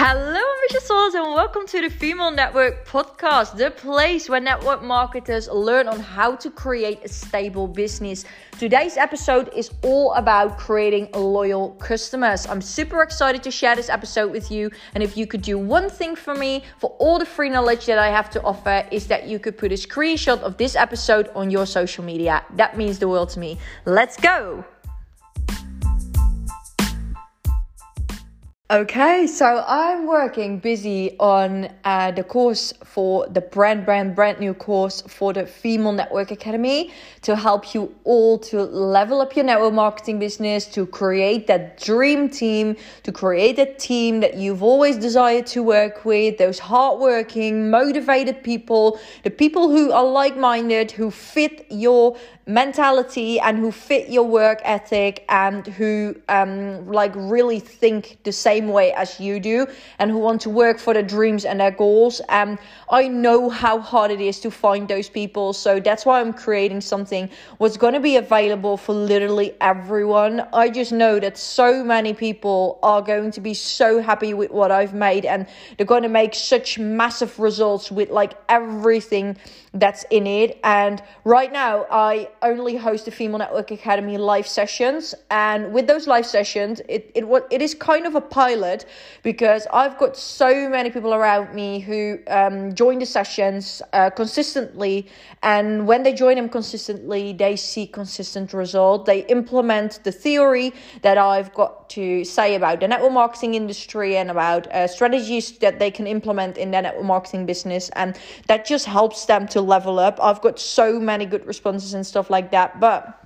Hello, ambitious souls, and welcome to the Female Network Podcast, the place where network marketers learn on how to create a stable business. Today's episode is all about creating loyal customers. I'm super excited to share this episode with you. And if you could do one thing for me, for all the free knowledge that I have to offer, is that you could put a screenshot of this episode on your social media. That means the world to me. Let's go. Okay, so I'm working busy on uh, the course for the brand, brand, brand new course for the Female Network Academy to help you all to level up your network marketing business, to create that dream team, to create a team that you've always desired to work with, those hardworking, motivated people, the people who are like minded, who fit your mentality and who fit your work ethic and who um, like really think the same way as you do and who want to work for their dreams and their goals. And um, i know how hard it is to find those people so that's why i'm creating something what's going to be available for literally everyone. I just know that so many people are going to be so happy with what i've made and they're going to make such massive results with like everything that's in it. And right now i only host the Female Network Academy live sessions, and with those live sessions, it it it is kind of a pilot because I've got so many people around me who um, join the sessions uh, consistently, and when they join them consistently, they see consistent result. They implement the theory that I've got to say about the network marketing industry and about uh, strategies that they can implement in their network marketing business, and that just helps them to level up. I've got so many good responses and stuff like that, but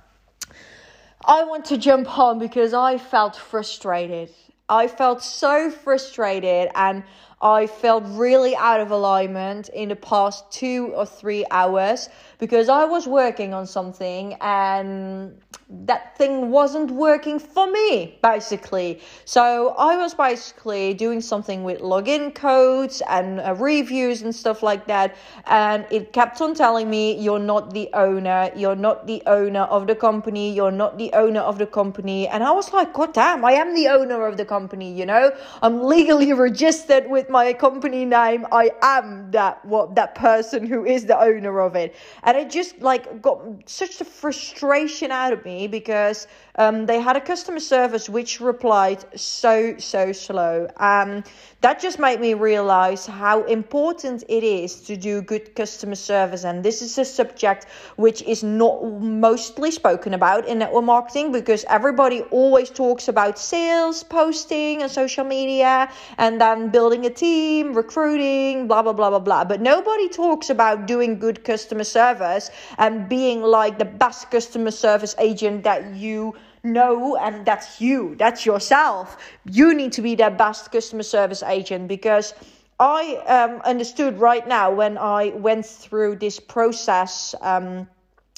I want to jump on because I felt frustrated. I felt so frustrated and I felt really out of alignment in the past two or three hours because I was working on something and that thing wasn't working for me, basically. So I was basically doing something with login codes and uh, reviews and stuff like that. And it kept on telling me, you're not the owner, you're not the owner of the company, you're not the owner of the company. And I was like, God damn, I am the owner of the company, you know? I'm legally registered with my company name. I am that what that person who is the owner of it. And it just like got such a frustration out of me because um, they had a customer service which replied so, so slow. Um, that just made me realize how important it is to do good customer service. And this is a subject which is not mostly spoken about in network marketing because everybody always talks about sales, posting, and social media, and then building a team, recruiting, blah, blah, blah, blah, blah. But nobody talks about doing good customer service and being like the best customer service agent that you know, and that's you, that's yourself. You need to be that best customer service agent because I um, understood right now when I went through this process um,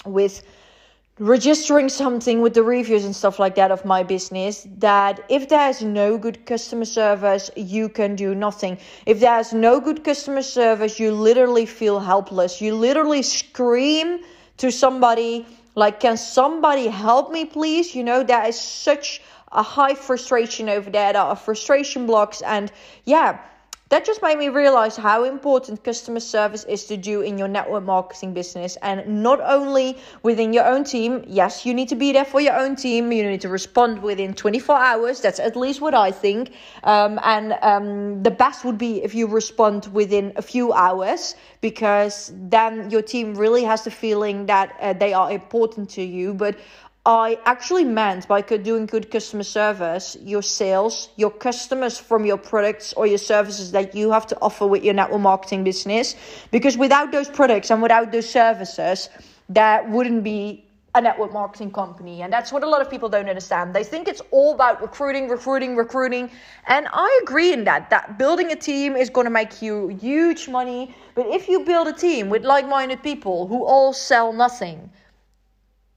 with registering something with the reviews and stuff like that of my business that if there's no good customer service you can do nothing if there's no good customer service you literally feel helpless you literally scream to somebody like, can somebody help me, please? You know, there is such a high frustration over there. There are frustration blocks, and yeah, that just made me realize how important customer service is to do in your network marketing business and not only within your own team. Yes, you need to be there for your own team. You need to respond within 24 hours. That's at least what I think. Um, and um, the best would be if you respond within a few hours because then your team really has the feeling that uh, they are important to you. But I actually meant by doing good customer service, your sales, your customers from your products or your services that you have to offer with your network marketing business. Because without those products and without those services, that wouldn't be a network marketing company. And that's what a lot of people don't understand. They think it's all about recruiting, recruiting, recruiting. And I agree in that, that building a team is going to make you huge money. But if you build a team with like minded people who all sell nothing,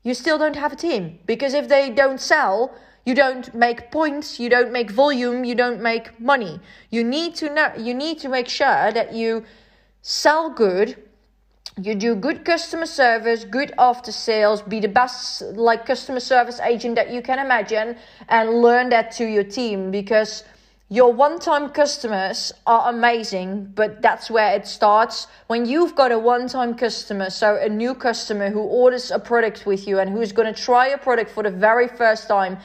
you still don't have a team because if they don't sell, you don't make points, you don't make volume, you don't make money. You need to know you need to make sure that you sell good, you do good customer service, good after sales, be the best like customer service agent that you can imagine and learn that to your team because your one time customers are amazing, but that's where it starts. When you've got a one time customer, so a new customer who orders a product with you and who's going to try a product for the very first time,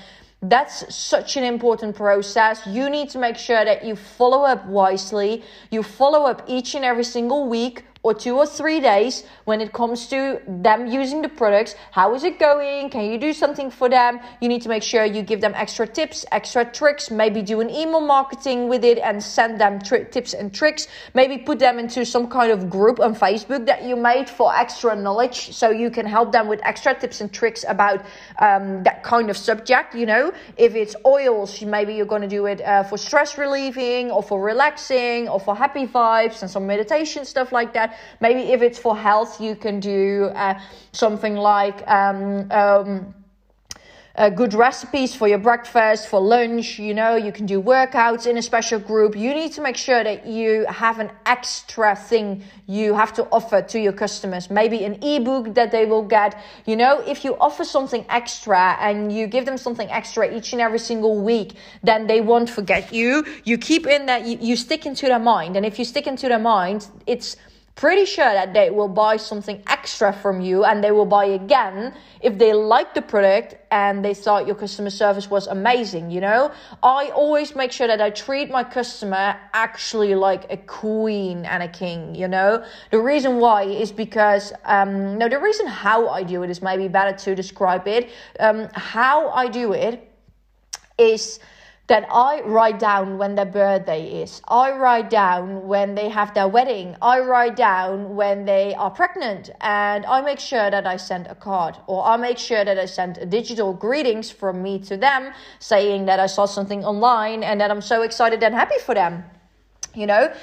that's such an important process. You need to make sure that you follow up wisely. You follow up each and every single week or two or three days when it comes to them using the products. How is it going? Can you do something for them? You need to make sure you give them extra tips, extra tricks, maybe do an email marketing with it and send them tri- tips and tricks. Maybe put them into some kind of group on Facebook that you made for extra knowledge so you can help them with extra tips and tricks about um, that kind of subject. You know, if it's oils, maybe you're going to do it uh, for stress relieving or for relaxing or for happy vibes and some meditation stuff like that. Maybe if it's for health, you can do uh, something like. Um, um, uh, good recipes for your breakfast, for lunch. You know, you can do workouts in a special group. You need to make sure that you have an extra thing you have to offer to your customers. Maybe an ebook that they will get. You know, if you offer something extra and you give them something extra each and every single week, then they won't forget you. You keep in that, you, you stick into their mind. And if you stick into their mind, it's, pretty sure that they will buy something extra from you and they will buy again if they like the product and they thought your customer service was amazing you know? I always make sure that i treat my customer actually like a queen and a king you know? The reason why is because um no the reason how i do it is maybe better to describe it. Um how i do it is that I write down when their birthday is. I write down when they have their wedding. I write down when they are pregnant. And I make sure that I send a card or I make sure that I send a digital greetings from me to them saying that I saw something online and that I'm so excited and happy for them. You know?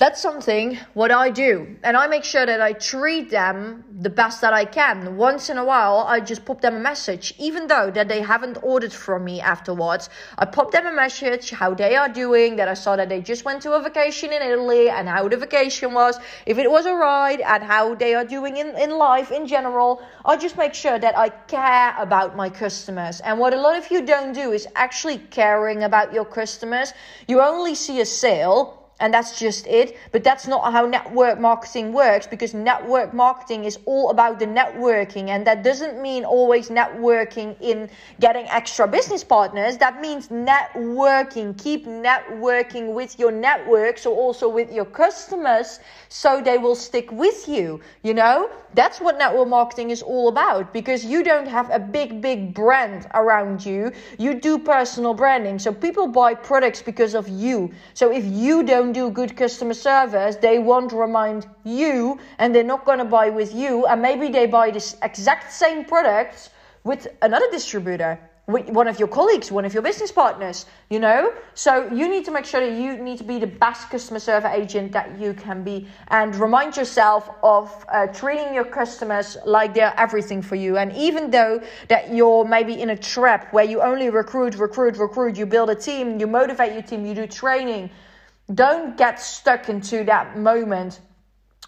That's something what I do. And I make sure that I treat them the best that I can. Once in a while, I just pop them a message, even though that they haven't ordered from me afterwards. I pop them a message, how they are doing, that I saw that they just went to a vacation in Italy and how the vacation was, if it was a ride and how they are doing in, in life in general. I just make sure that I care about my customers. And what a lot of you don't do is actually caring about your customers. You only see a sale and that's just it. But that's not how network marketing works because network marketing is all about the networking. And that doesn't mean always networking in getting extra business partners. That means networking. Keep networking with your network, so also with your customers, so they will stick with you. You know, that's what network marketing is all about because you don't have a big, big brand around you. You do personal branding. So people buy products because of you. So if you don't do good customer service, they won't remind you and they're not going to buy with you. And maybe they buy this exact same product with another distributor, with one of your colleagues, one of your business partners, you know? So you need to make sure that you need to be the best customer service agent that you can be and remind yourself of uh, treating your customers like they're everything for you. And even though that you're maybe in a trap where you only recruit, recruit, recruit, you build a team, you motivate your team, you do training, don't get stuck into that moment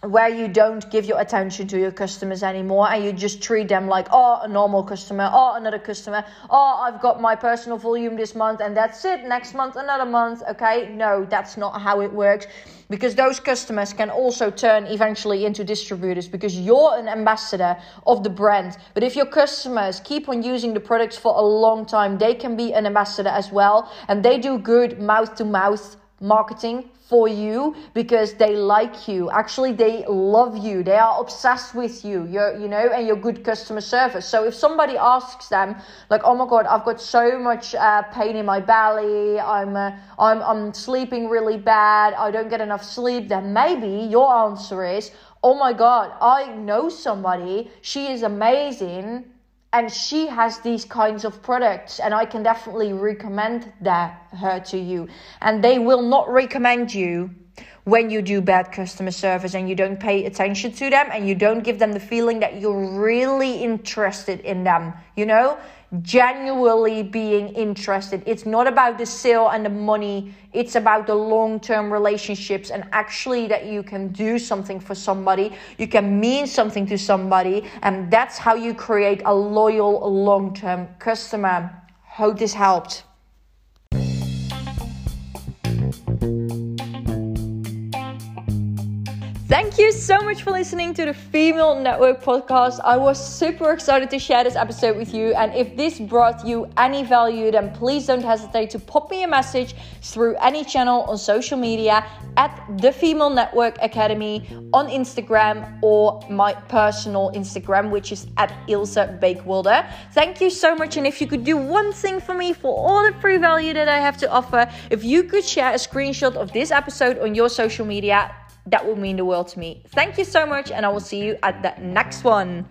where you don't give your attention to your customers anymore and you just treat them like oh a normal customer oh another customer oh i've got my personal volume this month and that's it next month another month. Okay? No that's not how it works because those customers can also turn eventually into distributors because you're an ambassador of the brand. But if your customers keep on using the products for a long time they can be an ambassador as well and they do good mouth to mouth marketing for you because they like you. Actually, they love you. They are obsessed with you. You're, you know, and your good customer service. So if somebody asks them, like, "Oh my God, I've got so much uh, pain in my belly. I'm, uh, I'm, I'm sleeping really bad. I don't get enough sleep," then maybe your answer is, "Oh my God, I know somebody. She is amazing." And she has these kinds of products and i can definitely recommend that her to you. And they will not recommend you when you do bad customer service and you don't pay attention to them and you don't give them the feeling that you're really interested in them you know genuinely being interested. It's not about the sale and the money, it's about the long term relationships and actually that you can do something for somebody, you can mean something to somebody, and that's how you create a loyal long term customer. Hope this helped. Thank you so much for listening to the Female Network podcast. I was super excited to share this episode with you. And if this brought you any value, then please don't hesitate to pop me a message through any channel on social media at the Female Network Academy on Instagram or my personal Instagram, which is at Ilse Beekwilde. Thank you so much. And if you could do one thing for me for all the free value that I have to offer, if you could share a screenshot of this episode on your social media, that would mean the world to me. Thank you so much, and I will see you at the next one.